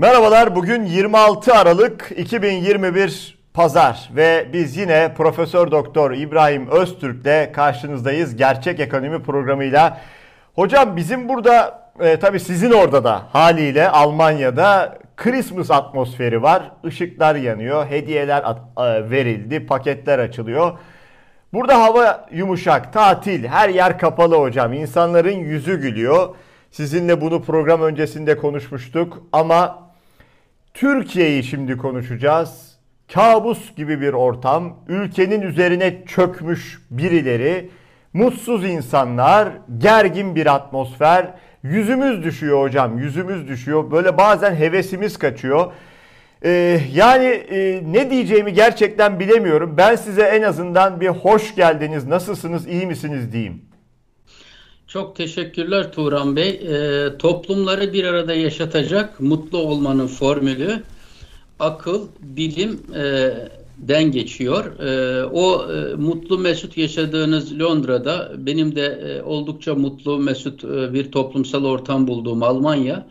Merhabalar, bugün 26 Aralık 2021 Pazar ve biz yine Profesör Doktor İbrahim Öztürk'le karşınızdayız gerçek ekonomi programıyla. Hocam bizim burada e, tabii sizin orada da haliyle Almanya'da Christmas atmosferi var. Işıklar yanıyor, hediyeler at, e, verildi, paketler açılıyor. Burada hava yumuşak, tatil, her yer kapalı hocam. İnsanların yüzü gülüyor. Sizinle bunu program öncesinde konuşmuştuk ama Türkiye'yi şimdi konuşacağız. Kabus gibi bir ortam, ülkenin üzerine çökmüş birileri, mutsuz insanlar, gergin bir atmosfer. Yüzümüz düşüyor hocam, yüzümüz düşüyor. Böyle bazen hevesimiz kaçıyor. Ee, yani e, ne diyeceğimi gerçekten bilemiyorum. Ben size en azından bir hoş geldiniz, nasılsınız, iyi misiniz diyeyim. Çok teşekkürler Turan Bey. E, toplumları bir arada yaşatacak mutlu olmanın formülü akıl, bilim e, den geçiyor. E, o e, mutlu mesut yaşadığınız Londra'da benim de e, oldukça mutlu mesut e, bir toplumsal ortam bulduğum Almanya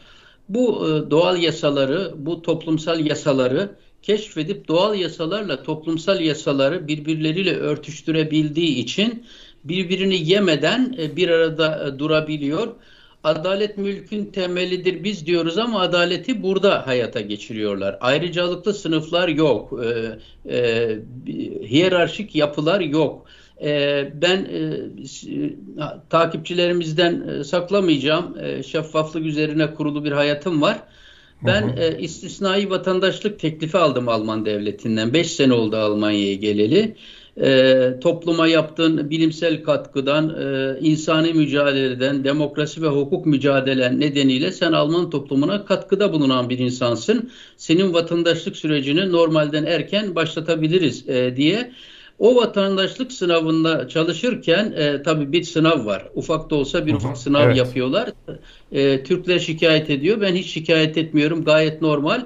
bu e, doğal yasaları, bu toplumsal yasaları keşfedip doğal yasalarla toplumsal yasaları birbirleriyle örtüştürebildiği için birbirini yemeden e, bir arada e, durabiliyor. Adalet mülkün temelidir biz diyoruz ama adaleti burada hayata geçiriyorlar. Ayrıcalıklı sınıflar yok, e, e, hiyerarşik yapılar yok. E, ben e, takipçilerimizden e, saklamayacağım. E, şeffaflık üzerine kurulu bir hayatım var. Ben hı hı. E, istisnai vatandaşlık teklifi aldım Alman devletinden. 5 sene oldu Almanya'ya geleli e, topluma yaptığın bilimsel katkıdan, e, insani mücadeleden, demokrasi ve hukuk mücadelen nedeniyle sen Alman toplumuna katkıda bulunan bir insansın. Senin vatandaşlık sürecini normalden erken başlatabiliriz e, diye. O vatandaşlık sınavında çalışırken e, tabii bir sınav var. Ufak da olsa bir ufak sınav evet. yapıyorlar. E, Türkler şikayet ediyor. Ben hiç şikayet etmiyorum. Gayet normal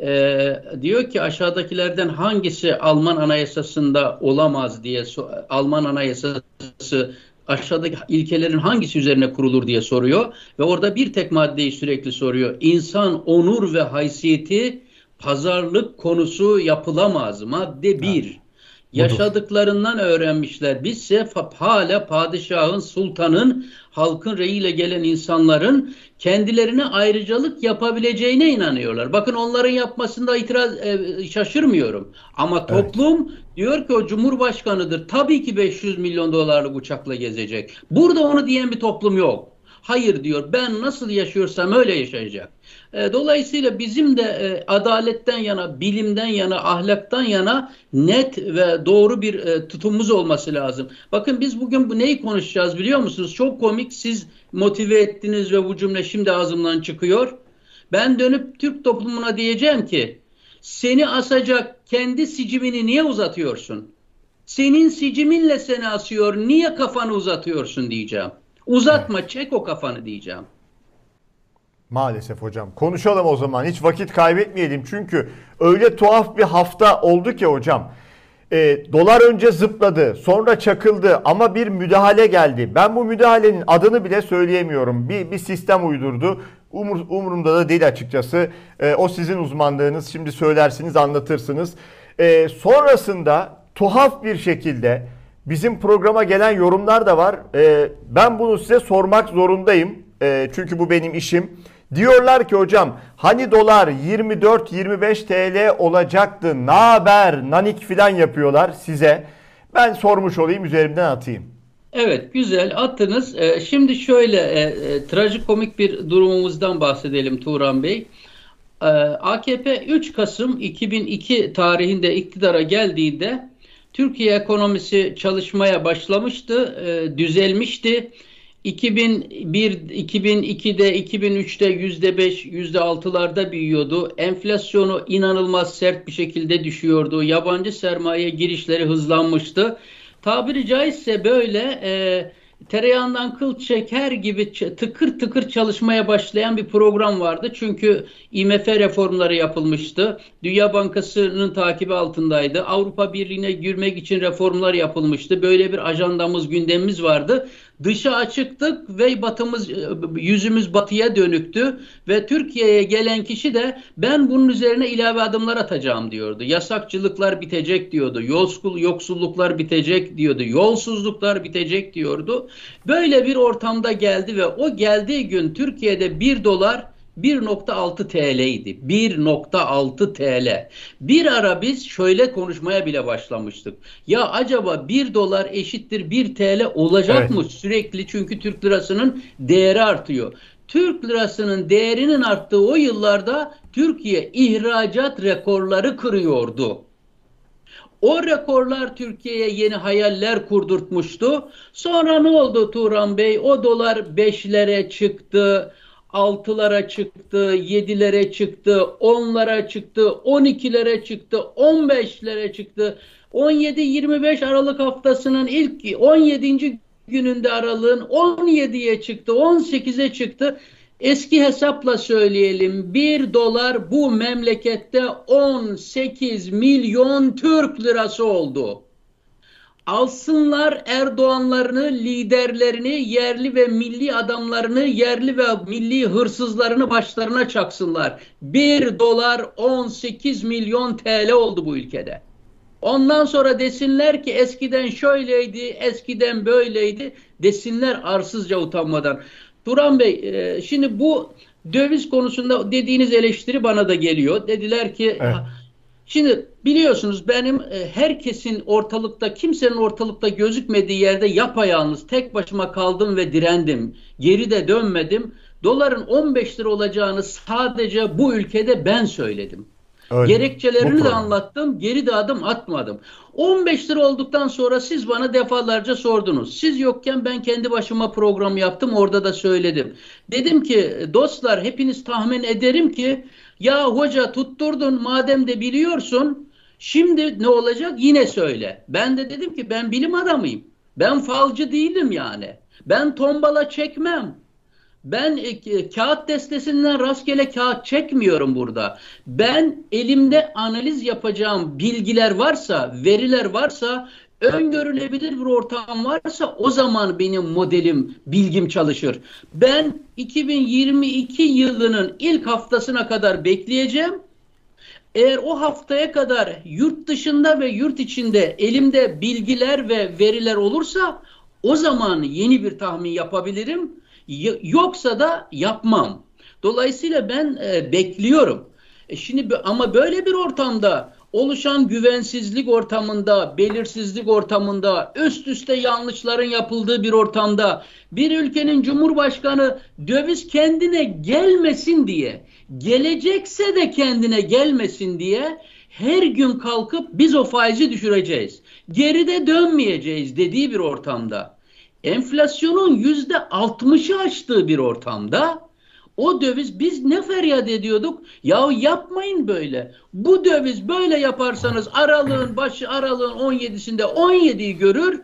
e, diyor ki aşağıdakilerden hangisi Alman anayasasında olamaz diye Alman anayasası aşağıdaki ilkelerin hangisi üzerine kurulur diye soruyor ve orada bir tek maddeyi sürekli soruyor. İnsan onur ve haysiyeti pazarlık konusu yapılamaz. Madde bir. Yaşadıklarından öğrenmişler. Bizse hala padişahın, sultanın, halkın reyiyle gelen insanların kendilerine ayrıcalık yapabileceğine inanıyorlar. Bakın onların yapmasında itiraz e, şaşırmıyorum. Ama toplum evet. diyor ki o cumhurbaşkanıdır. Tabii ki 500 milyon dolarlık uçakla gezecek. Burada onu diyen bir toplum yok. Hayır diyor ben nasıl yaşıyorsam öyle yaşayacak. E, dolayısıyla bizim de e, adaletten yana, bilimden yana, ahlaktan yana net ve doğru bir e, tutumumuz olması lazım. Bakın biz bugün bu neyi konuşacağız biliyor musunuz? Çok komik siz motive ettiniz ve bu cümle şimdi ağzımdan çıkıyor. Ben dönüp Türk toplumuna diyeceğim ki seni asacak kendi sicimini niye uzatıyorsun? Senin siciminle seni asıyor niye kafanı uzatıyorsun diyeceğim. Uzatma çek o kafanı diyeceğim. Maalesef hocam. Konuşalım o zaman. Hiç vakit kaybetmeyelim. Çünkü öyle tuhaf bir hafta oldu ki hocam. E, dolar önce zıpladı, sonra çakıldı ama bir müdahale geldi. Ben bu müdahalenin adını bile söyleyemiyorum. Bir, bir sistem uydurdu. Umur, umurumda da değil açıkçası. E, o sizin uzmanlığınız. Şimdi söylersiniz, anlatırsınız. E, sonrasında tuhaf bir şekilde bizim programa gelen yorumlar da var. E, ben bunu size sormak zorundayım. E, çünkü bu benim işim. Diyorlar ki hocam hani dolar 24-25 TL olacaktı. Ne haber? Nanik filan yapıyorlar size. Ben sormuş olayım üzerimden atayım. Evet güzel attınız. Ee, şimdi şöyle e, e, trajikomik bir durumumuzdan bahsedelim Turan Bey. Ee, AKP 3 Kasım 2002 tarihinde iktidara geldiğinde Türkiye ekonomisi çalışmaya başlamıştı, e, düzelmişti 2001, 2002'de, 2003'te yüzde beş, yüzde altılarda büyüyordu. Enflasyonu inanılmaz sert bir şekilde düşüyordu. Yabancı sermaye girişleri hızlanmıştı. Tabiri caizse böyle e, tereyağından kıl çeker gibi tıkır tıkır çalışmaya başlayan bir program vardı. Çünkü IMF reformları yapılmıştı. Dünya Bankası'nın takibi altındaydı. Avrupa Birliği'ne girmek için reformlar yapılmıştı. Böyle bir ajandamız, gündemimiz vardı. Dışa açıktık ve batımız yüzümüz batıya dönüktü ve Türkiye'ye gelen kişi de ben bunun üzerine ilave adımlar atacağım diyordu. Yasakçılıklar bitecek diyordu. Yolsuzluk, yoksulluklar bitecek diyordu. Yolsuzluklar bitecek diyordu. Böyle bir ortamda geldi ve o geldiği gün Türkiye'de 1 dolar 1.6 TL idi. 1.6 TL. Bir ara biz şöyle konuşmaya bile başlamıştık. Ya acaba 1 dolar eşittir 1 TL olacak evet. mı sürekli? Çünkü Türk lirasının değeri artıyor. Türk lirasının değerinin arttığı o yıllarda Türkiye ihracat rekorları kırıyordu. O rekorlar Türkiye'ye yeni hayaller kurdurtmuştu. Sonra ne oldu Turan Bey? O dolar 5'lere çıktı. 6'lara çıktı, 7'lere çıktı, 10'lara çıktı, 12'lere çıktı, 15'lere çıktı. 17-25 Aralık haftasının ilk 17. gününde aralığın 17'ye çıktı, 18'e çıktı. Eski hesapla söyleyelim 1 dolar bu memlekette 18 milyon Türk lirası oldu alsınlar Erdoğanlarını, liderlerini, yerli ve milli adamlarını, yerli ve milli hırsızlarını başlarına çaksınlar. 1 dolar 18 milyon TL oldu bu ülkede. Ondan sonra desinler ki eskiden şöyleydi, eskiden böyleydi desinler arsızca utanmadan. Turan Bey, e, şimdi bu döviz konusunda dediğiniz eleştiri bana da geliyor. Dediler ki evet Şimdi biliyorsunuz benim e, herkesin ortalıkta, kimsenin ortalıkta gözükmediği yerde yapayalnız tek başıma kaldım ve direndim. Geri de dönmedim. Doların 15 lira olacağını sadece bu ülkede ben söyledim. Öyle. Gerekçelerini de anlattım, geri de adım atmadım. 15 lira olduktan sonra siz bana defalarca sordunuz. Siz yokken ben kendi başıma program yaptım, orada da söyledim. Dedim ki dostlar hepiniz tahmin ederim ki ya hoca tutturdun madem de biliyorsun şimdi ne olacak yine söyle. Ben de dedim ki ben bilim adamıyım. Ben falcı değilim yani. Ben tombala çekmem. Ben e, kağıt destesinden rastgele kağıt çekmiyorum burada. Ben elimde analiz yapacağım bilgiler varsa, veriler varsa, öngörülebilir bir ortam varsa o zaman benim modelim, bilgim çalışır. Ben 2022 yılının ilk haftasına kadar bekleyeceğim. Eğer o haftaya kadar yurt dışında ve yurt içinde elimde bilgiler ve veriler olursa o zaman yeni bir tahmin yapabilirim. Yoksa da yapmam. Dolayısıyla ben e, bekliyorum. E şimdi ama böyle bir ortamda oluşan güvensizlik ortamında, belirsizlik ortamında, üst üste yanlışların yapıldığı bir ortamda bir ülkenin cumhurbaşkanı döviz kendine gelmesin diye, gelecekse de kendine gelmesin diye her gün kalkıp biz o faizi düşüreceğiz. Geride dönmeyeceğiz dediği bir ortamda. Enflasyonun yüzde altmışı aştığı bir ortamda o döviz biz ne feryat ediyorduk? Ya yapmayın böyle. Bu döviz böyle yaparsanız aralığın başı aralığın 17'sinde 17'yi görür.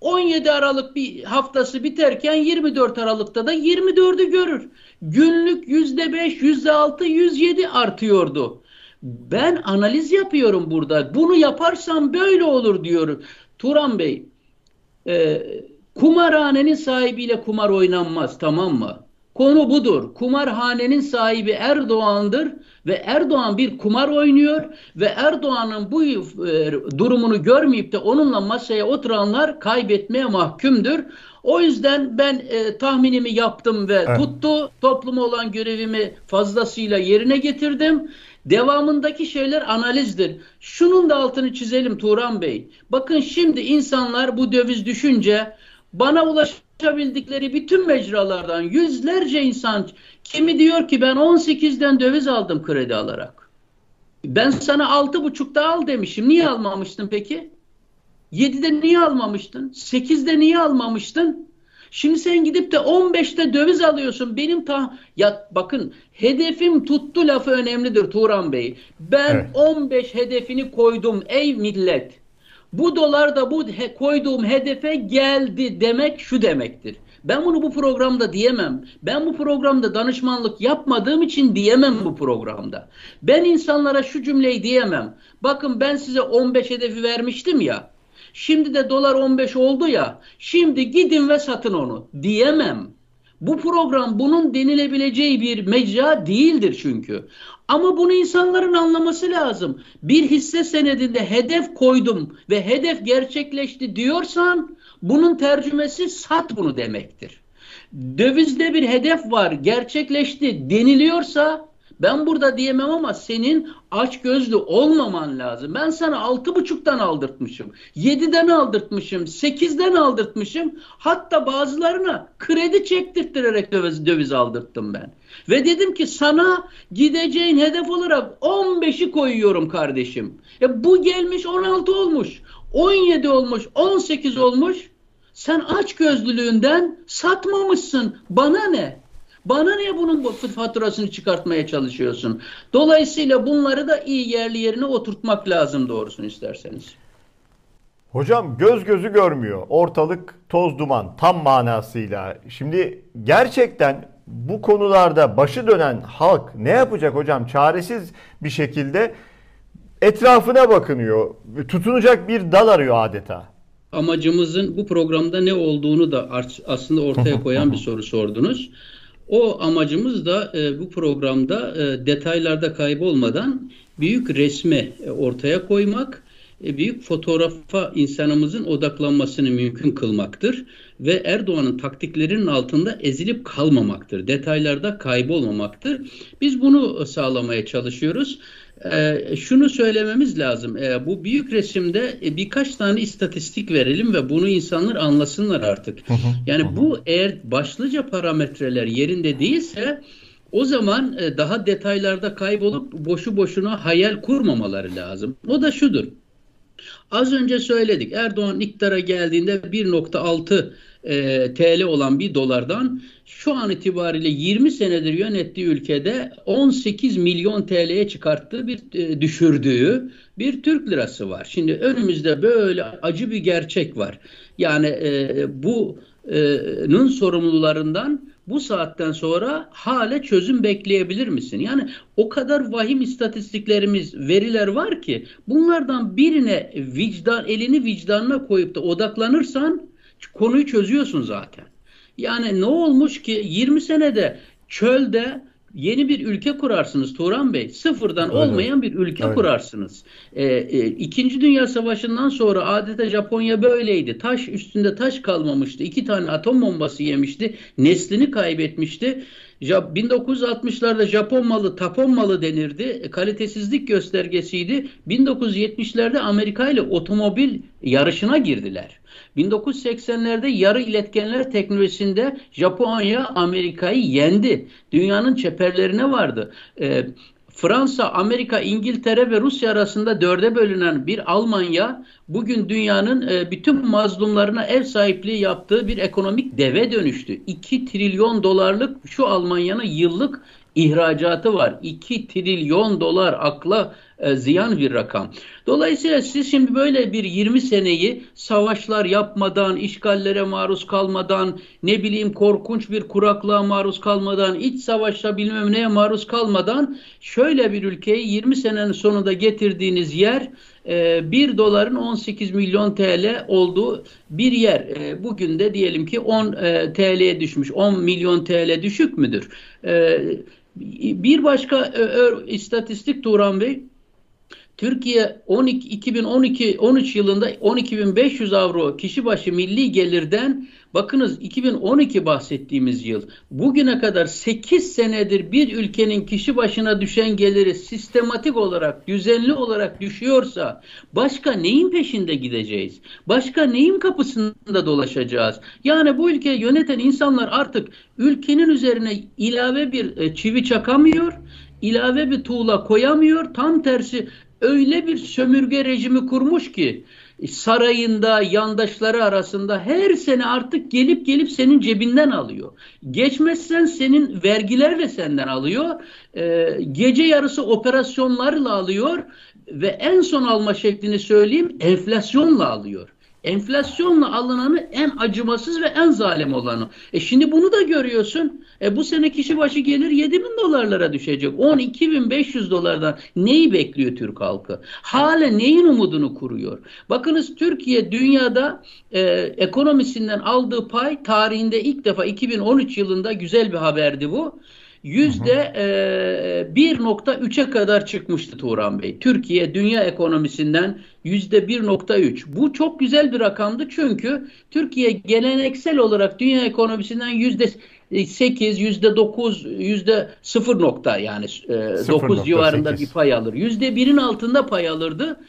17 Aralık bir haftası biterken 24 Aralık'ta da 24'ü görür. Günlük %5, %6, %7 artıyordu. Ben analiz yapıyorum burada. Bunu yaparsam böyle olur diyorum. Turan Bey, e, kumarhanenin sahibiyle kumar oynanmaz tamam mı? Konu budur. Kumarhanenin sahibi Erdoğan'dır ve Erdoğan bir kumar oynuyor ve Erdoğan'ın bu e, durumunu görmeyip de onunla masaya oturanlar kaybetmeye mahkumdur. O yüzden ben e, tahminimi yaptım ve evet. tuttu. Topluma olan görevimi fazlasıyla yerine getirdim. Devamındaki şeyler analizdir. Şunun da altını çizelim Turan Bey. Bakın şimdi insanlar bu döviz düşünce bana ulaşabildikleri bütün mecralardan yüzlerce insan kimi diyor ki ben 18'den döviz aldım kredi alarak. Ben sana 6,5'da al demişim. Niye almamıştın peki? 7'de niye almamıştın? 8'de niye almamıştın? Şimdi sen gidip de 15'te döviz alıyorsun. Benim ta ya bakın hedefim tuttu lafı önemlidir Turan Bey. Ben evet. 15 hedefini koydum ey millet. Bu dolar da bu he, koyduğum hedefe geldi demek şu demektir. Ben bunu bu programda diyemem. Ben bu programda danışmanlık yapmadığım için diyemem bu programda. Ben insanlara şu cümleyi diyemem. Bakın ben size 15 hedefi vermiştim ya. Şimdi de dolar 15 oldu ya. Şimdi gidin ve satın onu diyemem. Bu program bunun denilebileceği bir mecra değildir çünkü. Ama bunu insanların anlaması lazım. Bir hisse senedinde hedef koydum ve hedef gerçekleşti diyorsan bunun tercümesi sat bunu demektir. Dövizde bir hedef var gerçekleşti deniliyorsa ben burada diyemem ama senin aç gözlü olmaman lazım. Ben sana altı buçuktan aldırtmışım. Yediden aldırtmışım. Sekizden aldırtmışım. Hatta bazılarına kredi çektirterek döviz, döviz aldırttım ben. Ve dedim ki sana gideceğin hedef olarak 15'i koyuyorum kardeşim. E bu gelmiş 16 olmuş. 17 olmuş. 18 olmuş. Sen aç gözlülüğünden satmamışsın. Bana ne? Bana niye bunun faturasını çıkartmaya çalışıyorsun? Dolayısıyla bunları da iyi yerli yerine oturtmak lazım doğrusunu isterseniz. Hocam göz gözü görmüyor. Ortalık toz duman tam manasıyla. Şimdi gerçekten bu konularda başı dönen halk ne yapacak hocam? Çaresiz bir şekilde etrafına bakınıyor. Tutunacak bir dal arıyor adeta. Amacımızın bu programda ne olduğunu da aslında ortaya koyan bir soru sordunuz. O amacımız da e, bu programda e, detaylarda kaybolmadan büyük resmi e, ortaya koymak, büyük fotoğrafa insanımızın odaklanmasını mümkün kılmaktır ve Erdoğan'ın taktiklerinin altında ezilip kalmamaktır. Detaylarda kaybolmamaktır. Biz bunu sağlamaya çalışıyoruz. Ee, şunu söylememiz lazım. Ee, bu büyük resimde e, birkaç tane istatistik verelim ve bunu insanlar anlasınlar artık. Yani bu eğer başlıca parametreler yerinde değilse o zaman e, daha detaylarda kaybolup boşu boşuna hayal kurmamaları lazım. O da şudur. Az önce söyledik. Erdoğan iktidara geldiğinde 1.6 e, TL olan bir dolardan şu an itibariyle 20 senedir yönettiği ülkede 18 milyon TL'ye çıkarttığı bir e, düşürdüğü bir Türk lirası var. Şimdi önümüzde böyle acı bir gerçek var. Yani e, bunun sorumlularından bu saatten sonra hale çözüm bekleyebilir misin? Yani o kadar vahim istatistiklerimiz, veriler var ki bunlardan birine vicdan elini vicdanına koyup da odaklanırsan konuyu çözüyorsun zaten. Yani ne olmuş ki 20 senede çölde yeni bir ülke kurarsınız Turan Bey. Sıfırdan Öyle. olmayan bir ülke Öyle. kurarsınız. Ee, e, İkinci Dünya Savaşı'ndan sonra adeta Japonya böyleydi. Taş üstünde taş kalmamıştı. İki tane atom bombası yemişti. Neslini kaybetmişti. 1960'larda Japon malı tapon malı denirdi. E, kalitesizlik göstergesiydi. 1970'lerde Amerika ile otomobil yarışına girdiler. 1980'lerde yarı iletkenler teknolojisinde Japonya Amerika'yı yendi. Dünyanın çeperlerine vardı. Ee, Fransa, Amerika, İngiltere ve Rusya arasında dörde bölünen bir Almanya bugün dünyanın e, bütün mazlumlarına ev sahipliği yaptığı bir ekonomik deve dönüştü. 2 trilyon dolarlık şu Almanya'nın yıllık ihracatı var. 2 trilyon dolar akla e, ziyan bir rakam. Dolayısıyla siz şimdi böyle bir 20 seneyi savaşlar yapmadan, işgallere maruz kalmadan, ne bileyim korkunç bir kuraklığa maruz kalmadan, iç savaşla bilmem neye maruz kalmadan şöyle bir ülkeyi 20 senenin sonunda getirdiğiniz yer 1 e, doların 18 milyon TL olduğu bir yer. E, bugün de diyelim ki 10 e, TL'ye düşmüş. 10 milyon TL düşük müdür? Bir başka istatistik Turan Bey, Türkiye 12, 2012 13 yılında 12.500 avro kişi başı milli gelirden bakınız 2012 bahsettiğimiz yıl bugüne kadar 8 senedir bir ülkenin kişi başına düşen geliri sistematik olarak düzenli olarak düşüyorsa başka neyin peşinde gideceğiz? Başka neyin kapısında dolaşacağız? Yani bu ülkeyi yöneten insanlar artık ülkenin üzerine ilave bir e, çivi çakamıyor ilave bir tuğla koyamıyor. Tam tersi öyle bir sömürge rejimi kurmuş ki sarayında yandaşları arasında her sene artık gelip gelip senin cebinden alıyor. Geçmezsen senin vergilerle senden alıyor. Ee, gece yarısı operasyonlarla alıyor ve en son alma şeklini söyleyeyim enflasyonla alıyor. Enflasyonla alınanı en acımasız ve en zalim olanı. E şimdi bunu da görüyorsun. E bu sene kişi başı gelir 7 bin dolarlara düşecek. 12 bin 500 dolardan neyi bekliyor Türk halkı? Hala neyin umudunu kuruyor? Bakınız Türkiye dünyada e, ekonomisinden aldığı pay tarihinde ilk defa 2013 yılında güzel bir haberdi bu 1.3'e kadar çıkmıştı Turan Bey. Türkiye dünya ekonomisinden yüzde 1.3. Bu çok güzel bir rakamdı çünkü Türkiye geleneksel olarak dünya ekonomisinden yüzde 8, yüzde 9, yüzde 0 nokta yani e, 9 civarında 8. bir pay alır. Yüzde 1'in altında pay alırdı.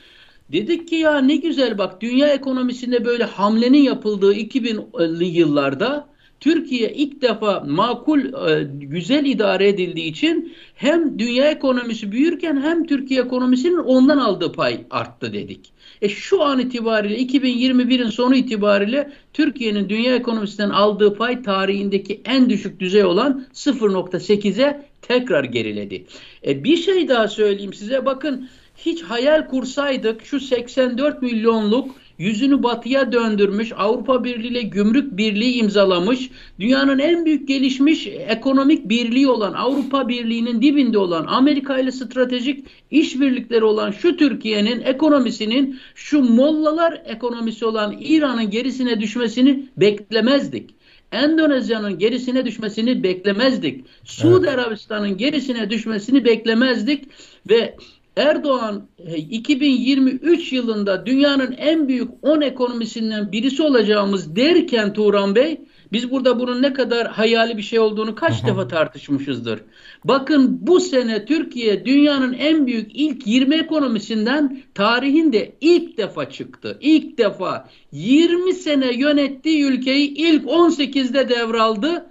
Dedik ki ya ne güzel bak dünya ekonomisinde böyle hamlenin yapıldığı 2000'li yıllarda Türkiye ilk defa makul, e, güzel idare edildiği için hem dünya ekonomisi büyürken hem Türkiye ekonomisinin ondan aldığı pay arttı dedik. E şu an itibariyle 2021'in sonu itibariyle Türkiye'nin dünya ekonomisinden aldığı pay tarihindeki en düşük düzey olan 0.8'e tekrar geriledi. E bir şey daha söyleyeyim size bakın hiç hayal kursaydık şu 84 milyonluk yüzünü batıya döndürmüş, Avrupa Birliği ile gümrük birliği imzalamış, dünyanın en büyük gelişmiş ekonomik birliği olan Avrupa Birliği'nin dibinde olan Amerika ile stratejik işbirlikleri olan şu Türkiye'nin ekonomisinin şu mollalar ekonomisi olan İran'ın gerisine düşmesini beklemezdik. Endonezya'nın gerisine düşmesini beklemezdik. Suudi evet. Arabistan'ın gerisine düşmesini beklemezdik ve Erdoğan 2023 e, yılında dünyanın en büyük 10 ekonomisinden birisi olacağımız derken Turan Bey biz burada bunun ne kadar hayali bir şey olduğunu kaç defa tartışmışızdır. Bakın bu sene Türkiye dünyanın en büyük ilk 20 ekonomisinden tarihinde ilk defa çıktı. İlk defa 20 sene yönettiği ülkeyi ilk 18'de devraldı.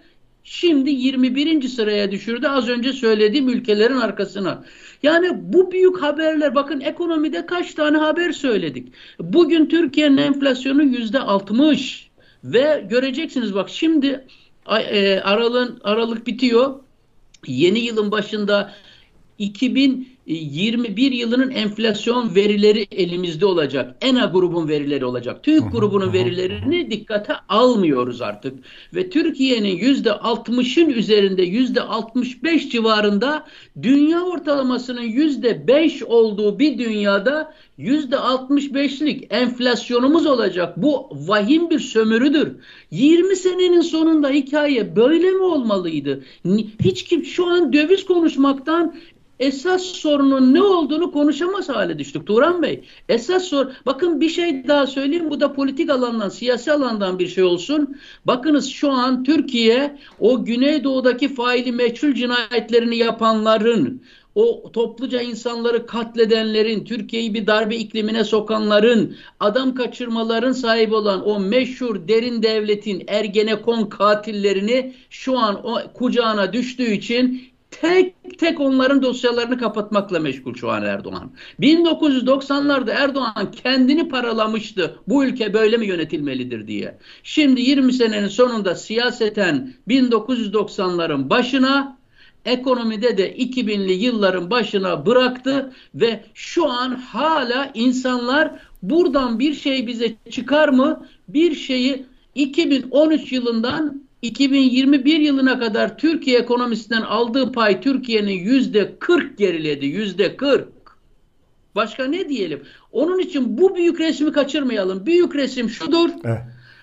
Şimdi 21. sıraya düşürdü az önce söylediğim ülkelerin arkasına. Yani bu büyük haberler bakın ekonomide kaç tane haber söyledik. Bugün Türkiye'nin enflasyonu yüzde altmış ve göreceksiniz bak şimdi e, aralığın, aralık bitiyor. Yeni yılın başında 2021 yılının enflasyon verileri elimizde olacak. ENA grubun verileri olacak. TÜİK grubunun verilerini dikkate almıyoruz artık. Ve Türkiye'nin yüzde 60'ın üzerinde yüzde 65 civarında dünya ortalamasının yüzde 5 olduğu bir dünyada yüzde 65'lik enflasyonumuz olacak. Bu vahim bir sömürüdür. 20 senenin sonunda hikaye böyle mi olmalıydı? Hiç kim şu an döviz konuşmaktan esas sorunun ne olduğunu konuşamaz hale düştük Turan Bey. Esas sor, bakın bir şey daha söyleyeyim bu da politik alandan, siyasi alandan bir şey olsun. Bakınız şu an Türkiye o Güneydoğu'daki faili meçhul cinayetlerini yapanların, o topluca insanları katledenlerin, Türkiye'yi bir darbe iklimine sokanların, adam kaçırmaların sahibi olan o meşhur derin devletin Ergenekon katillerini şu an o kucağına düştüğü için tek tek onların dosyalarını kapatmakla meşgul şu an Erdoğan. 1990'larda Erdoğan kendini paralamıştı. Bu ülke böyle mi yönetilmelidir diye. Şimdi 20 senenin sonunda siyaseten 1990'ların başına ekonomide de 2000'li yılların başına bıraktı ve şu an hala insanlar buradan bir şey bize çıkar mı? Bir şeyi 2013 yılından 2021 yılına kadar Türkiye ekonomisinden aldığı pay Türkiye'nin yüzde 40 geriledi. Yüzde 40. Başka ne diyelim? Onun için bu büyük resmi kaçırmayalım. Büyük resim şudur. Evet.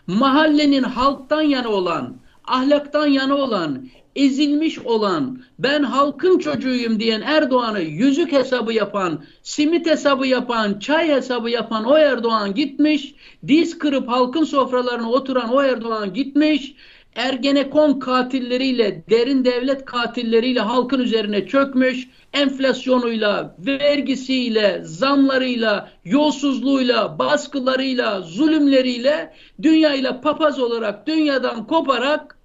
Mahallenin halktan yana olan, ahlaktan yana olan, ezilmiş olan, ben halkın çocuğuyum diyen Erdoğan'ı yüzük hesabı yapan, simit hesabı yapan, çay hesabı yapan o Erdoğan gitmiş, diz kırıp halkın sofralarına oturan o Erdoğan gitmiş, Ergenekon katilleriyle, derin devlet katilleriyle halkın üzerine çökmüş, enflasyonuyla, vergisiyle, zamlarıyla, yolsuzluğuyla, baskılarıyla, zulümleriyle, dünyayla papaz olarak, dünyadan koparak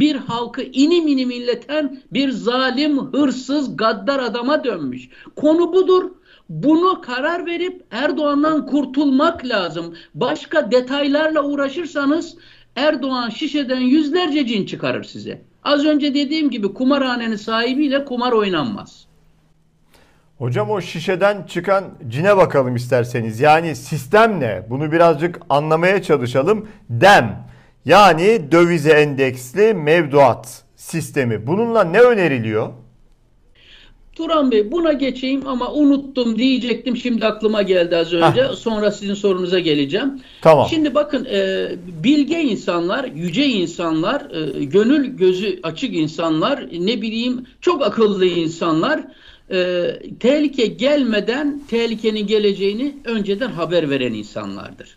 bir halkı inim inim illeten bir zalim, hırsız, gaddar adama dönmüş. Konu budur. Bunu karar verip Erdoğan'dan kurtulmak lazım. Başka detaylarla uğraşırsanız Erdoğan şişeden yüzlerce cin çıkarır size. Az önce dediğim gibi kumarhanenin sahibiyle kumar oynanmaz. Hocam o şişeden çıkan cine bakalım isterseniz. Yani sistem ne? Bunu birazcık anlamaya çalışalım. DEM yani dövize endeksli mevduat sistemi. Bununla ne öneriliyor? Turan Bey buna geçeyim ama unuttum diyecektim. Şimdi aklıma geldi az önce. Heh. Sonra sizin sorunuza geleceğim. Tamam. Şimdi bakın e, bilge insanlar, yüce insanlar, e, gönül gözü açık insanlar, ne bileyim çok akıllı insanlar e, tehlike gelmeden tehlikenin geleceğini önceden haber veren insanlardır.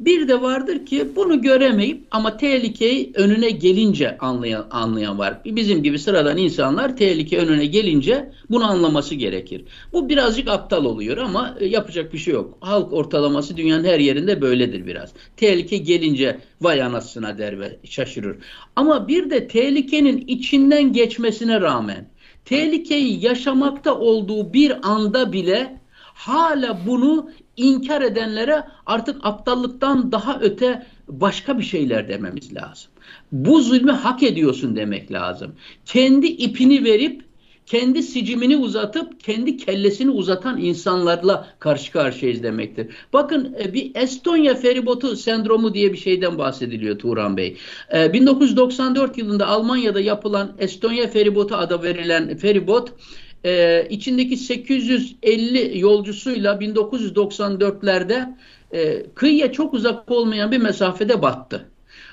Bir de vardır ki bunu göremeyip ama tehlikeyi önüne gelince anlayan, anlayan var. Bizim gibi sıradan insanlar tehlike önüne gelince bunu anlaması gerekir. Bu birazcık aptal oluyor ama e, yapacak bir şey yok. Halk ortalaması dünyanın her yerinde böyledir biraz. Tehlike gelince vay anasına der ve şaşırır. Ama bir de tehlikenin içinden geçmesine rağmen tehlikeyi yaşamakta olduğu bir anda bile hala bunu inkar edenlere artık aptallıktan daha öte başka bir şeyler dememiz lazım. Bu zulmü hak ediyorsun demek lazım. Kendi ipini verip kendi sicimini uzatıp kendi kellesini uzatan insanlarla karşı karşıyayız demektir. Bakın e, bir Estonya feribotu sendromu diye bir şeyden bahsediliyor Turan Bey. 1994 e, yılında Almanya'da yapılan Estonya feribotu adı verilen feribot e, içindeki 850 yolcusuyla 1994'lerde e, kıyıya çok uzak olmayan bir mesafede battı.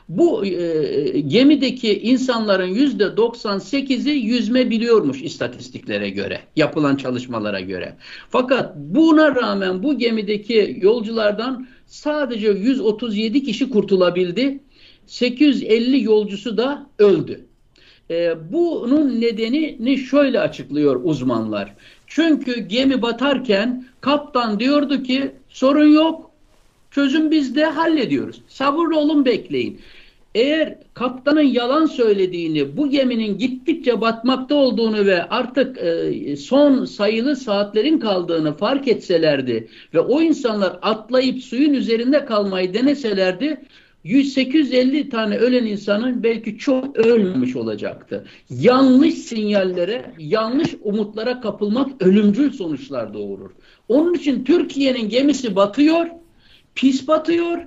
Bu e, gemideki insanların yüzde 98'i yüzme biliyormuş istatistiklere göre, yapılan çalışmalara göre. Fakat buna rağmen bu gemideki yolculardan sadece 137 kişi kurtulabildi. 850 yolcusu da öldü. E, bunun nedenini şöyle açıklıyor uzmanlar. Çünkü gemi batarken kaptan diyordu ki sorun yok, çözüm bizde hallediyoruz. Sabırlı olun bekleyin. Eğer kaptanın yalan söylediğini, bu geminin gittikçe batmakta olduğunu ve artık e, son sayılı saatlerin kaldığını fark etselerdi ve o insanlar atlayıp suyun üzerinde kalmayı deneselerdi 100-850 tane ölen insanın belki çok ölmemiş olacaktı. Yanlış sinyallere, yanlış umutlara kapılmak ölümcül sonuçlar doğurur. Onun için Türkiye'nin gemisi batıyor, pis batıyor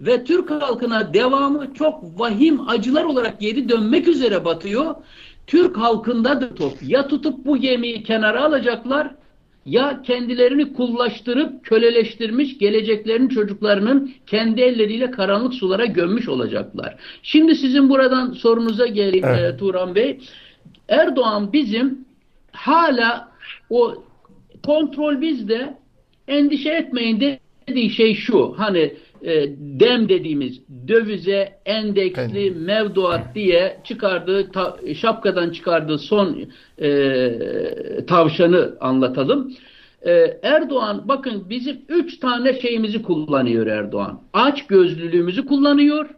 ve Türk halkına devamı çok vahim acılar olarak geri dönmek üzere batıyor. Türk halkında da top. Ya tutup bu gemiyi kenara alacaklar ya kendilerini kullaştırıp köleleştirmiş geleceklerin çocuklarının kendi elleriyle karanlık sulara gömmüş olacaklar. Şimdi sizin buradan sorunuza geleyim evet. e, Turan Bey. Erdoğan bizim hala o kontrol bizde endişe etmeyin dediği şey şu hani e, dem dediğimiz dövize endeksli evet. mevduat diye çıkardığı ta, şapkadan çıkardığı son e, tavşanı anlatalım. E, Erdoğan bakın bizim üç tane şeyimizi kullanıyor Erdoğan. Aç gözlülüğümüzü kullanıyor,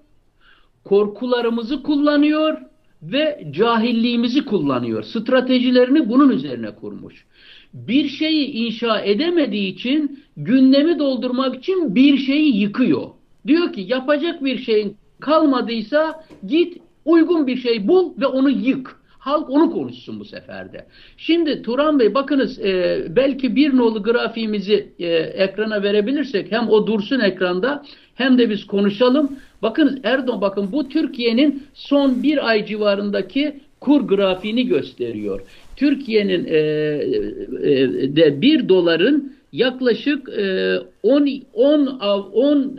korkularımızı kullanıyor ve cahilliğimizi kullanıyor. Stratejilerini bunun üzerine kurmuş bir şeyi inşa edemediği için gündemi doldurmak için bir şeyi yıkıyor. Diyor ki yapacak bir şeyin kalmadıysa git uygun bir şey bul ve onu yık. Halk onu konuşsun bu seferde. Şimdi Turan Bey bakınız e, belki bir nolu grafiğimizi e, ekrana verebilirsek hem o dursun ekranda hem de biz konuşalım. Bakınız Erdoğan bakın bu Türkiye'nin son bir ay civarındaki kur grafiğini gösteriyor. Türkiye'nin e, e, de 1 doların yaklaşık e, 10 10 10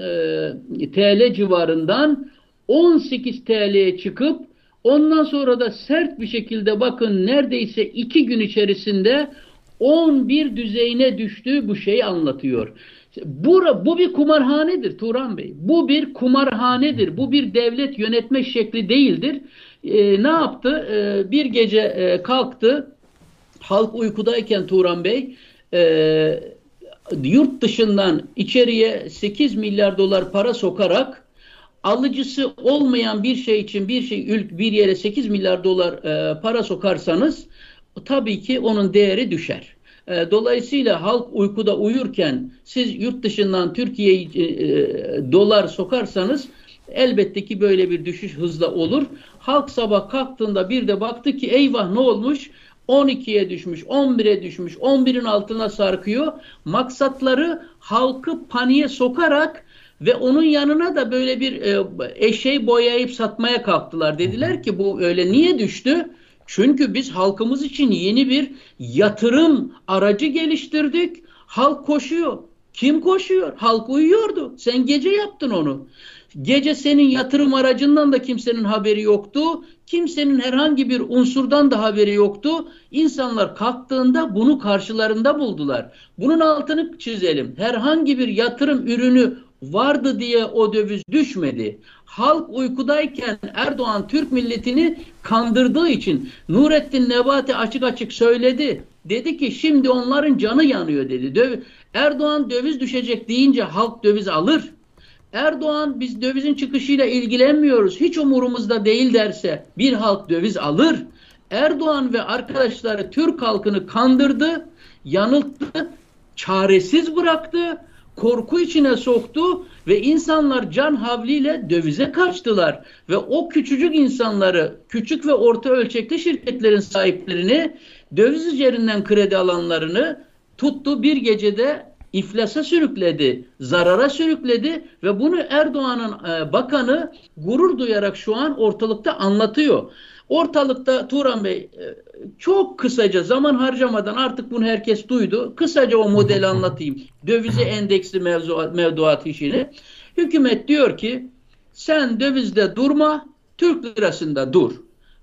e, TL civarından 18 TL'ye çıkıp ondan sonra da sert bir şekilde bakın neredeyse 2 gün içerisinde 11 düzeyine düştüğü bu şeyi anlatıyor. Bu, bu bir kumarhanedir Turan Bey. Bu bir kumarhanedir. Bu bir devlet yönetme şekli değildir e, ne yaptı? E, bir gece e, kalktı. Halk uykudayken Turan Bey e, yurt dışından içeriye 8 milyar dolar para sokarak alıcısı olmayan bir şey için bir şey bir yere 8 milyar dolar e, para sokarsanız tabii ki onun değeri düşer. E, dolayısıyla halk uykuda uyurken siz yurt dışından Türkiye'ye e, dolar sokarsanız Elbette ki böyle bir düşüş hızla olur. Halk sabah kalktığında bir de baktı ki eyvah ne olmuş? 12'ye düşmüş, 11'e düşmüş, 11'in altına sarkıyor. Maksatları halkı paniğe sokarak ve onun yanına da böyle bir e, eşeği boyayıp satmaya kalktılar. Dediler ki bu öyle niye düştü? Çünkü biz halkımız için yeni bir yatırım aracı geliştirdik. Halk koşuyor. Kim koşuyor? Halk uyuyordu. Sen gece yaptın onu. Gece senin yatırım aracından da kimsenin haberi yoktu. Kimsenin herhangi bir unsurdan da haberi yoktu. İnsanlar kalktığında bunu karşılarında buldular. Bunun altını çizelim. Herhangi bir yatırım ürünü vardı diye o döviz düşmedi. Halk uykudayken Erdoğan Türk milletini kandırdığı için Nurettin Nebati açık açık söyledi. Dedi ki şimdi onların canı yanıyor dedi. Döv Erdoğan döviz düşecek deyince halk döviz alır. Erdoğan biz dövizin çıkışıyla ilgilenmiyoruz. Hiç umurumuzda değil derse bir halk döviz alır. Erdoğan ve arkadaşları Türk halkını kandırdı, yanılttı, çaresiz bıraktı korku içine soktu ve insanlar can havliyle dövize kaçtılar. Ve o küçücük insanları, küçük ve orta ölçekli şirketlerin sahiplerini, döviz üzerinden kredi alanlarını tuttu bir gecede iflasa sürükledi, zarara sürükledi ve bunu Erdoğan'ın e, bakanı gurur duyarak şu an ortalıkta anlatıyor. Ortalıkta Turan Bey e, çok kısaca zaman harcamadan artık bunu herkes duydu. Kısaca o modeli anlatayım. Dövize endeksli mevzuat, mevduat işini. Hükümet diyor ki sen dövizde durma, Türk lirasında dur.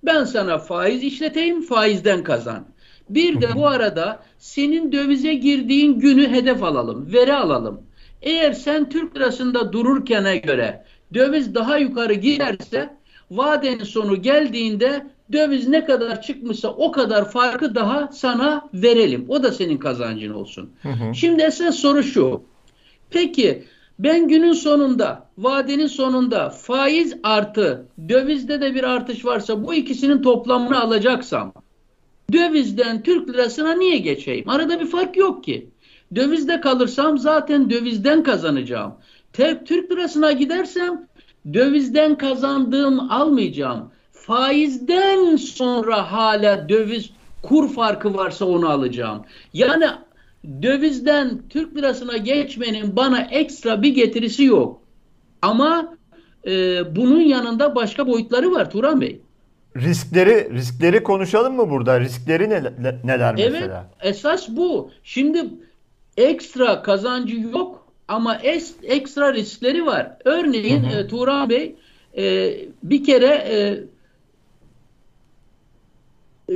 Ben sana faiz işleteyim, faizden kazan. Bir de bu arada senin dövize girdiğin günü hedef alalım, veri alalım. Eğer sen Türk lirasında dururkene göre döviz daha yukarı giderse vadenin sonu geldiğinde döviz ne kadar çıkmışsa o kadar farkı daha sana verelim. O da senin kazancın olsun. Hı hı. Şimdi esas soru şu. Peki ben günün sonunda, vadenin sonunda faiz artı dövizde de bir artış varsa bu ikisinin toplamını alacaksam dövizden Türk lirasına niye geçeyim? Arada bir fark yok ki. Dövizde kalırsam zaten dövizden kazanacağım. Türk lirasına gidersem dövizden kazandığım almayacağım. Faizden sonra hala döviz kur farkı varsa onu alacağım. Yani dövizden Türk lirasına geçmenin bana ekstra bir getirisi yok. Ama e, bunun yanında başka boyutları var Turan Bey. Riskleri riskleri konuşalım mı burada? Riskleri ne, neler mesela? Evet, esas bu. Şimdi ekstra kazancı yok ama es, ekstra riskleri var. Örneğin hı hı. E, Turan Bey e, bir kere e,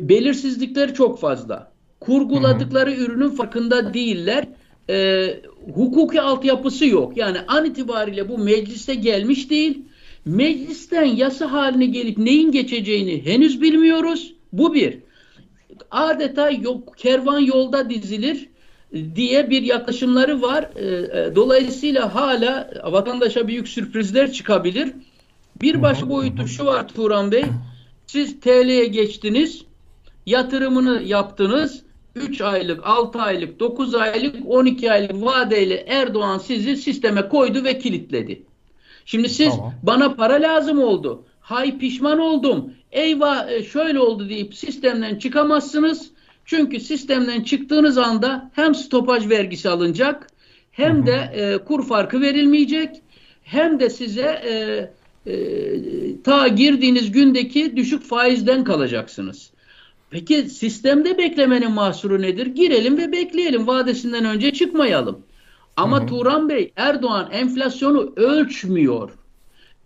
belirsizlikleri çok fazla. Kurguladıkları hı hı. ürünün farkında değiller. E, hukuki altyapısı yok. Yani an itibariyle bu mecliste gelmiş değil. Meclisten yasa haline gelip neyin geçeceğini henüz bilmiyoruz. Bu bir. Adeta yok, kervan yolda dizilir diye bir yaklaşımları var. Ee, e, dolayısıyla hala vatandaşa büyük sürprizler çıkabilir. Bir baş boyutu şu var Turan Bey. Siz TL'ye geçtiniz. Yatırımını yaptınız. 3 aylık, 6 aylık, 9 aylık, 12 aylık vadeyle Erdoğan sizi sisteme koydu ve kilitledi. Şimdi siz tamam. bana para lazım oldu. Hay pişman oldum. Eyvah e, şöyle oldu deyip sistemden çıkamazsınız. Çünkü sistemden çıktığınız anda hem stopaj vergisi alınacak hem de e, kur farkı verilmeyecek hem de size e, e, ta girdiğiniz gündeki düşük faizden kalacaksınız. Peki sistemde beklemenin mahsuru nedir? Girelim ve bekleyelim. Vadesinden önce çıkmayalım. Ama hı hı. Turan Bey Erdoğan enflasyonu ölçmüyor.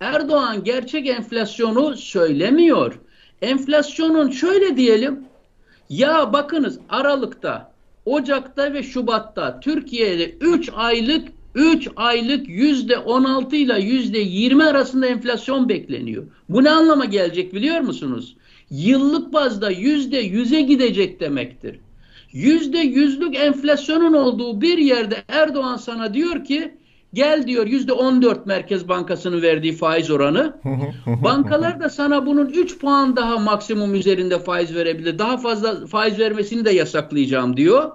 Erdoğan gerçek enflasyonu söylemiyor. Enflasyonun şöyle diyelim ya bakınız Aralık'ta, Ocak'ta ve Şubat'ta Türkiye'de 3 aylık 3 aylık yüzde 16 ile yüzde 20 arasında enflasyon bekleniyor. Bu ne anlama gelecek biliyor musunuz? Yıllık bazda yüzde 100'e gidecek demektir. Yüzde yüzlük enflasyonun olduğu bir yerde Erdoğan sana diyor ki Gel diyor yüzde on dört Merkez Bankası'nın verdiği faiz oranı. Bankalar da sana bunun üç puan daha maksimum üzerinde faiz verebilir. Daha fazla faiz vermesini de yasaklayacağım diyor.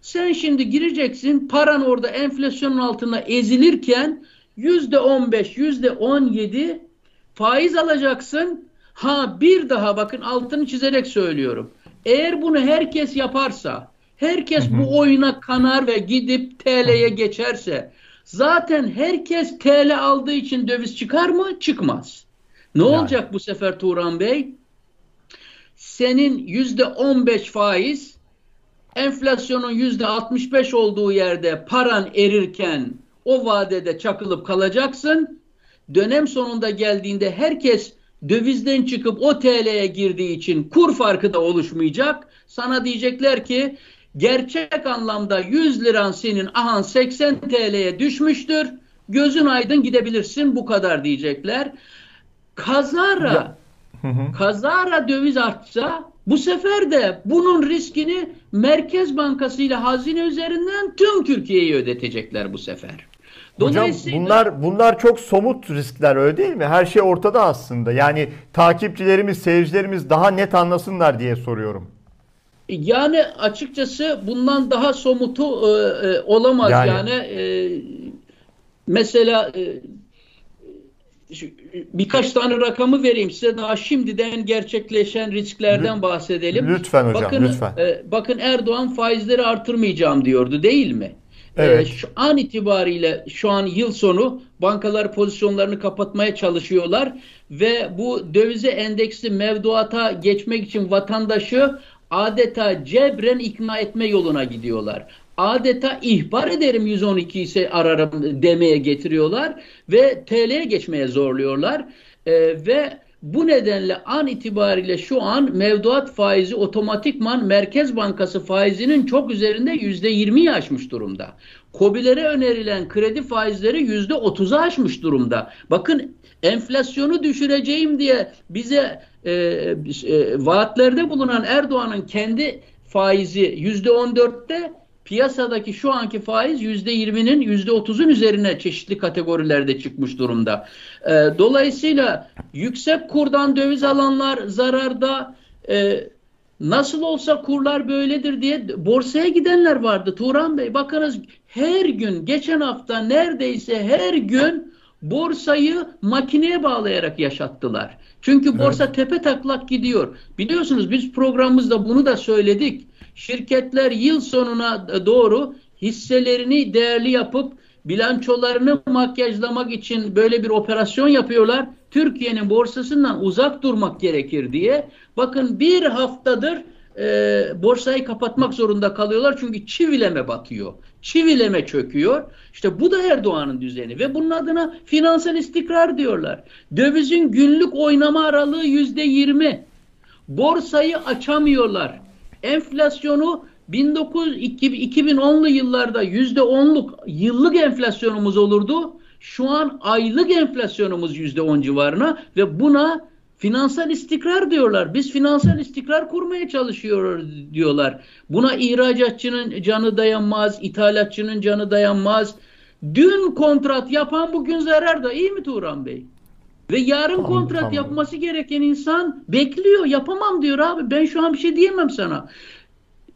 Sen şimdi gireceksin paran orada enflasyonun altında ezilirken yüzde on beş, yüzde on yedi faiz alacaksın. Ha bir daha bakın altını çizerek söylüyorum. Eğer bunu herkes yaparsa, herkes bu oyuna kanar ve gidip TL'ye geçerse, zaten herkes TL aldığı için döviz çıkar mı? Çıkmaz. Ne Yani. olacak bu sefer Turan Bey? Senin yüzde 15 faiz, enflasyonun yüzde 65 olduğu yerde paran erirken o vadede çakılıp kalacaksın. Dönem sonunda geldiğinde herkes dövizden çıkıp o TL'ye girdiği için kur farkı da oluşmayacak. Sana diyecekler ki gerçek anlamda 100 liran senin ahan 80 TL'ye düşmüştür. Gözün aydın gidebilirsin bu kadar diyecekler. Kazara Ya. Hı hı. kazara döviz artsa bu sefer de bunun riskini Merkez Bankası ile hazine üzerinden tüm Türkiye'yi ödetecekler bu sefer. Hocam Dolayısıyla bunlar bunlar çok somut riskler öyle değil mi? Her şey ortada aslında. Yani takipçilerimiz, seyircilerimiz daha net anlasınlar diye soruyorum. yani açıkçası bundan daha somutu e, e, olamaz Yani. yani. e, mesela e, birkaç tane rakamı vereyim size daha şimdiden gerçekleşen risklerden bahsedelim. Lütfen hocam, bakın, lütfen. e, bakın Erdoğan faizleri artırmayacağım diyordu değil mi? Evet. E, şu an itibariyle şu an yıl sonu bankalar pozisyonlarını kapatmaya çalışıyorlar ve bu dövize endeksli mevduata geçmek için vatandaşı adeta cebren ikna etme yoluna gidiyorlar. Adeta ihbar ederim 112 ise ararım demeye getiriyorlar ve TL'ye geçmeye zorluyorlar. E, ve bu nedenle an itibariyle şu an mevduat faizi otomatikman Merkez Bankası faizinin çok üzerinde %20'yi aşmış durumda. Kobilere önerilen kredi faizleri %30'u aşmış durumda. Bakın enflasyonu düşüreceğim diye bize e, e, vaatlerde bulunan Erdoğan'ın kendi faizi %14'te piyasadaki şu anki faiz %20'nin %30'un üzerine çeşitli kategorilerde çıkmış durumda. E, dolayısıyla yüksek kurdan döviz alanlar zararda e, nasıl olsa kurlar böyledir diye borsaya gidenler vardı Turan Bey. Bakınız her gün geçen hafta neredeyse her gün borsayı makineye bağlayarak yaşattılar. Çünkü borsa tepe taklak gidiyor. Biliyorsunuz biz programımızda bunu da söyledik. Şirketler yıl sonuna doğru hisselerini değerli yapıp bilançolarını makyajlamak için böyle bir operasyon yapıyorlar. Türkiye'nin borsasından uzak durmak gerekir diye. Bakın bir haftadır e, borsayı kapatmak zorunda kalıyorlar çünkü çivileme batıyor. Çivileme çöküyor. İşte bu da Erdoğan'ın düzeni ve bunun adına finansal istikrar diyorlar. Dövizin günlük oynama aralığı yüzde yirmi. Borsayı açamıyorlar. Enflasyonu 19 2010'lu yıllarda %10'luk yıllık enflasyonumuz olurdu. Şu an aylık enflasyonumuz %10 civarına ve buna finansal istikrar diyorlar. Biz finansal istikrar kurmaya çalışıyoruz diyorlar. Buna ihracatçının canı dayanmaz, ithalatçının canı dayanmaz. Dün kontrat yapan bugün zararda. İyi mi Turan Bey? Ve yarın Tamam, kontrat tamam. yapması gereken insan bekliyor. Yapamam diyor abi. Ben şu an bir şey diyemem sana.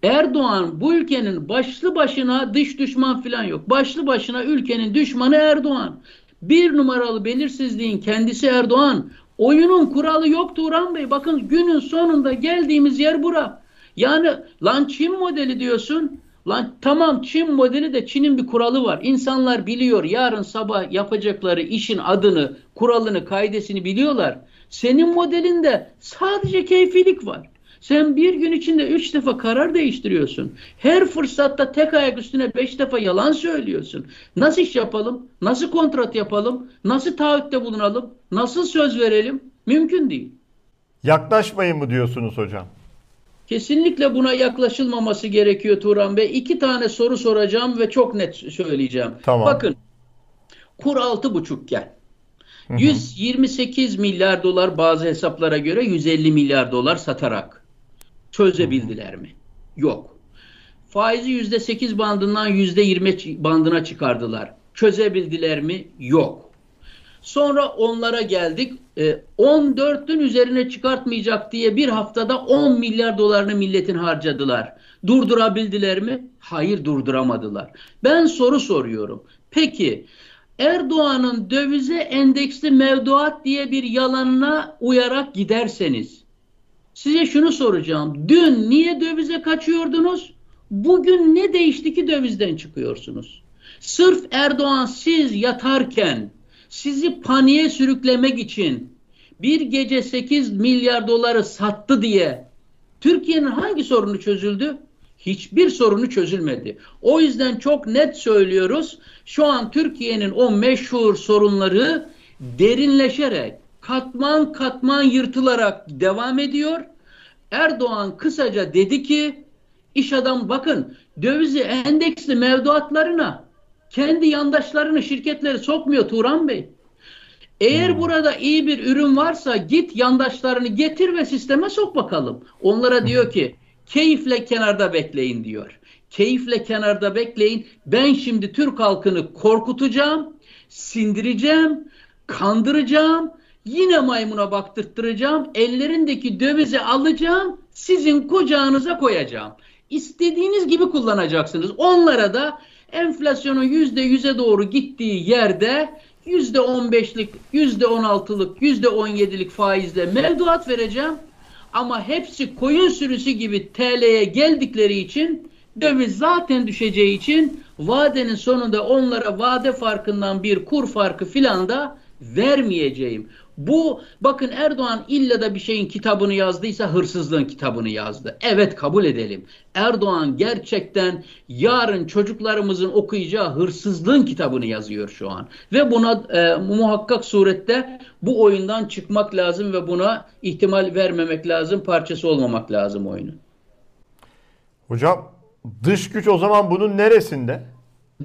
Erdoğan bu ülkenin başlı başına dış düşman falan yok. Başlı başına ülkenin düşmanı Erdoğan. Bir numaralı belirsizliğin kendisi Erdoğan. Oyunun kuralı yok Turan Bey. Bakın günün sonunda geldiğimiz yer bura. Yani lan Çin modeli diyorsun. Lan tamam Çin modeli de Çin'in bir kuralı var. İnsanlar biliyor yarın sabah yapacakları işin adını, kuralını, kaidesini biliyorlar. Senin modelinde sadece keyfilik var. Sen bir gün içinde üç defa karar değiştiriyorsun. Her fırsatta tek ayak üstüne beş defa yalan söylüyorsun. Nasıl iş yapalım? Nasıl kontrat yapalım? Nasıl taahhütte bulunalım? Nasıl söz verelim? Mümkün değil. Yaklaşmayın mı diyorsunuz hocam? Kesinlikle buna yaklaşılmaması gerekiyor Turan Bey. İki tane soru soracağım ve çok net söyleyeceğim. Tamam. Bakın kur altı buçukken 128 milyar dolar bazı hesaplara göre 150 milyar dolar satarak çözebildiler mi? Yok. Faizi %8 bandından %20 bandına çıkardılar. Çözebildiler mi? Yok. Sonra onlara geldik. E, 14'ün üzerine çıkartmayacak diye bir haftada 10 milyar dolarını milletin harcadılar. Durdurabildiler mi? Hayır durduramadılar. Ben soru soruyorum. Peki Erdoğan'ın dövize endeksli mevduat diye bir yalanına uyarak giderseniz Size şunu soracağım. Dün niye dövize kaçıyordunuz? Bugün ne değişti ki dövizden çıkıyorsunuz? Sırf Erdoğan siz yatarken sizi paniğe sürüklemek için bir gece 8 milyar doları sattı diye Türkiye'nin hangi sorunu çözüldü? Hiçbir sorunu çözülmedi. O yüzden çok net söylüyoruz. Şu an Türkiye'nin o meşhur sorunları derinleşerek, katman katman yırtılarak devam ediyor. Erdoğan kısaca dedi ki iş adam bakın dövizi endeksli mevduatlarına kendi yandaşlarını şirketleri sokmuyor Turan Bey. Eğer hmm. burada iyi bir ürün varsa git yandaşlarını getir ve sisteme sok bakalım. Onlara diyor ki keyifle kenarda bekleyin diyor. Keyifle kenarda bekleyin. Ben şimdi Türk halkını korkutacağım, sindireceğim, kandıracağım, yine maymuna baktırttıracağım, ellerindeki dövizi alacağım, sizin kucağınıza koyacağım. İstediğiniz gibi kullanacaksınız. Onlara da enflasyonun yüzde yüze doğru gittiği yerde yüzde on beşlik, yüzde on altılık, yüzde on yedilik faizle mevduat vereceğim. Ama hepsi koyun sürüsü gibi TL'ye geldikleri için döviz zaten düşeceği için vadenin sonunda onlara vade farkından bir kur farkı filan da vermeyeceğim. Bu bakın Erdoğan illa da bir şeyin kitabını yazdıysa hırsızlığın kitabını yazdı. Evet kabul edelim. Erdoğan gerçekten yarın çocuklarımızın okuyacağı hırsızlığın kitabını yazıyor şu an. Ve buna e, muhakkak surette bu oyundan çıkmak lazım ve buna ihtimal vermemek lazım. Parçası olmamak lazım oyunun. Hocam dış güç o zaman bunun neresinde?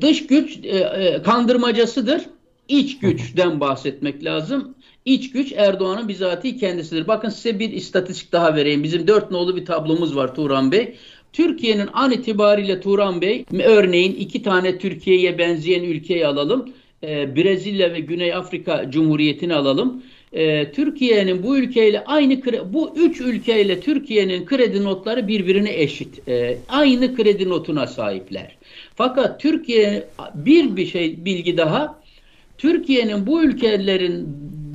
Dış güç e, e, kandırmacasıdır. İç güçten bahsetmek lazım. İç güç Erdoğan'ın bizatihi kendisidir. Bakın size bir istatistik daha vereyim. Bizim dört nolu bir tablomuz var Turan Bey. Türkiye'nin an itibariyle Turan Bey, örneğin iki tane Türkiye'ye benzeyen ülkeyi alalım. Ee, Brezilya ve Güney Afrika Cumhuriyeti'ni alalım. Ee, Türkiye'nin bu ülkeyle aynı bu üç ülkeyle Türkiye'nin kredi notları birbirine eşit. Ee, aynı kredi notuna sahipler. Fakat Türkiye bir bir şey bilgi daha Türkiye'nin bu ülkelerin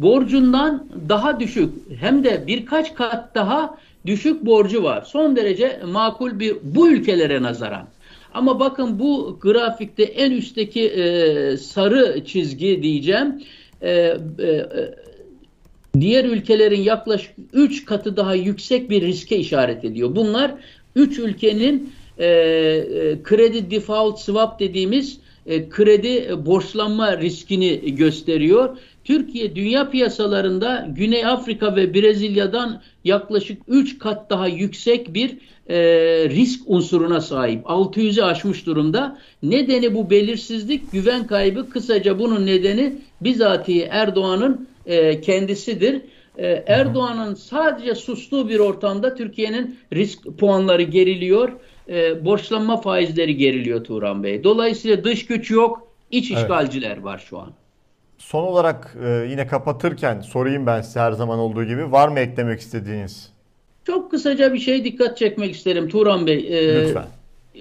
borcundan daha düşük hem de birkaç kat daha düşük borcu var. Son derece makul bir bu ülkelere nazaran. Ama bakın bu grafikte en üstteki e, sarı çizgi diyeceğim. E, e, diğer ülkelerin yaklaşık 3 katı daha yüksek bir riske işaret ediyor. Bunlar 3 ülkenin e, e, kredi default swap dediğimiz e, kredi borçlanma riskini gösteriyor. Türkiye dünya piyasalarında Güney Afrika ve Brezilya'dan yaklaşık 3 kat daha yüksek bir e, risk unsuruna sahip. 600'ü aşmış durumda. Nedeni bu belirsizlik, güven kaybı. Kısaca bunun nedeni bizatihi Erdoğan'ın e, kendisidir. E, Erdoğan'ın sadece sustuğu bir ortamda Türkiye'nin risk puanları geriliyor. E, borçlanma faizleri geriliyor Turan Bey. Dolayısıyla dış güç yok, iç evet. işgalciler var şu an. Son olarak e, yine kapatırken sorayım ben size her zaman olduğu gibi. Var mı eklemek istediğiniz? Çok kısaca bir şey dikkat çekmek isterim Turan Bey. E, Lütfen.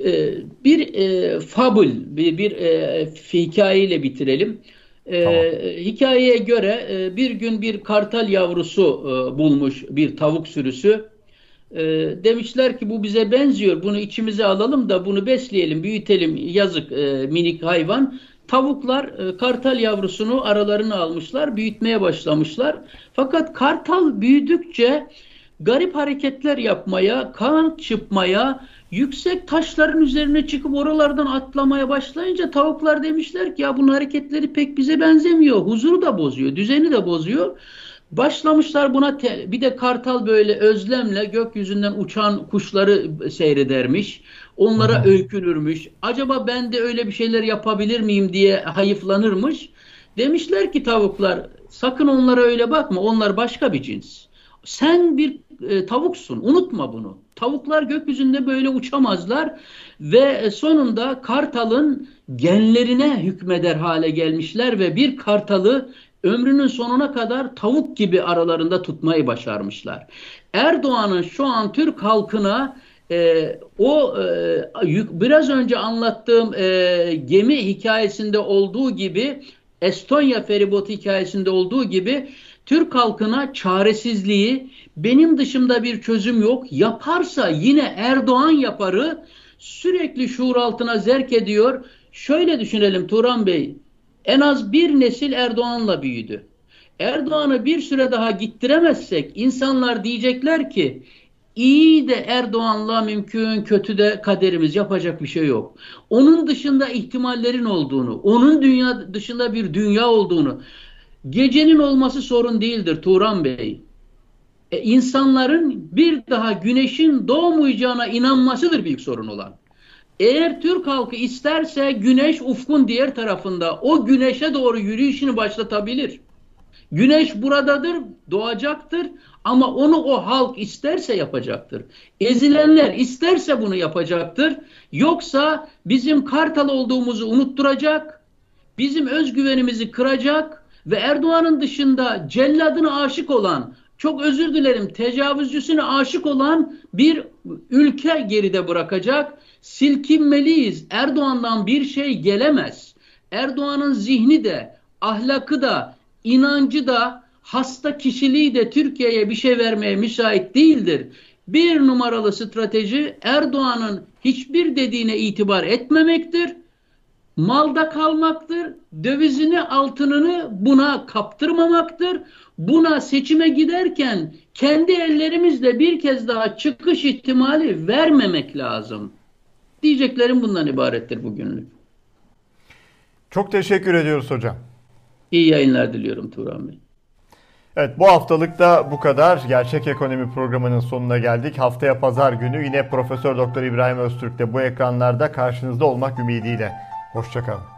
E, bir e, fabul, bir, bir e, hikayeyle bitirelim. E, tamam. Hikayeye göre e, bir gün bir kartal yavrusu e, bulmuş bir tavuk sürüsü. E, demişler ki bu bize benziyor, bunu içimize alalım da bunu besleyelim, büyütelim, yazık e, minik hayvan. Tavuklar e, kartal yavrusunu aralarına almışlar, büyütmeye başlamışlar. Fakat kartal büyüdükçe garip hareketler yapmaya, kan çıkmaya, yüksek taşların üzerine çıkıp oralardan atlamaya başlayınca tavuklar demişler ki ya bunun hareketleri pek bize benzemiyor. Huzuru da bozuyor, düzeni de bozuyor. Başlamışlar buna bir de kartal böyle özlemle gökyüzünden uçan kuşları seyredermiş. Onlara Aha. öykünürmüş. Acaba ben de öyle bir şeyler yapabilir miyim diye hayıflanırmış. Demişler ki tavuklar sakın onlara öyle bakma. Onlar başka bir cins. Sen bir e, tavuksun. Unutma bunu. Tavuklar gökyüzünde böyle uçamazlar ve sonunda kartalın genlerine hükmeder hale gelmişler ve bir kartalı ömrünün sonuna kadar tavuk gibi aralarında tutmayı başarmışlar. Erdoğan'ın şu an Türk halkına e, o e, biraz önce anlattığım e, gemi hikayesinde olduğu gibi Estonya feribotu hikayesinde olduğu gibi Türk halkına çaresizliği, benim dışımda bir çözüm yok, yaparsa yine Erdoğan yaparı sürekli şuur altına zerk ediyor. Şöyle düşünelim Turan Bey, en az bir nesil Erdoğan'la büyüdü. Erdoğan'ı bir süre daha gittiremezsek insanlar diyecekler ki iyi de Erdoğan'la mümkün, kötü de kaderimiz yapacak bir şey yok. Onun dışında ihtimallerin olduğunu, onun dünya dışında bir dünya olduğunu, gecenin olması sorun değildir Turan Bey. E, insanların bir daha güneşin doğmayacağına inanmasıdır büyük sorun olan. Eğer Türk halkı isterse güneş ufkun diğer tarafında o güneşe doğru yürüyüşünü başlatabilir. Güneş buradadır, doğacaktır ama onu o halk isterse yapacaktır. Ezilenler isterse bunu yapacaktır. Yoksa bizim Kartal olduğumuzu unutturacak, bizim özgüvenimizi kıracak ve Erdoğan'ın dışında celladına aşık olan, çok özür dilerim tecavüzcüsüne aşık olan bir ülke geride bırakacak. Silkinmeliyiz. Erdoğan'dan bir şey gelemez. Erdoğan'ın zihni de, ahlakı da, inancı da, hasta kişiliği de Türkiye'ye bir şey vermeye müsait değildir. Bir numaralı strateji Erdoğan'ın hiçbir dediğine itibar etmemektir. Malda kalmaktır. Dövizini, altınını buna kaptırmamaktır. Buna seçime giderken kendi ellerimizle bir kez daha çıkış ihtimali vermemek lazım. Diyeceklerim bundan ibarettir bugünlük. Çok teşekkür ediyoruz hocam. İyi yayınlar diliyorum Turan Bey. Evet bu haftalık da bu kadar. Gerçek Ekonomi programının sonuna geldik. Haftaya pazar günü yine Profesör Doktor İbrahim Öztürk'te bu ekranlarda karşınızda olmak ümidiyle. Hoşçakalın.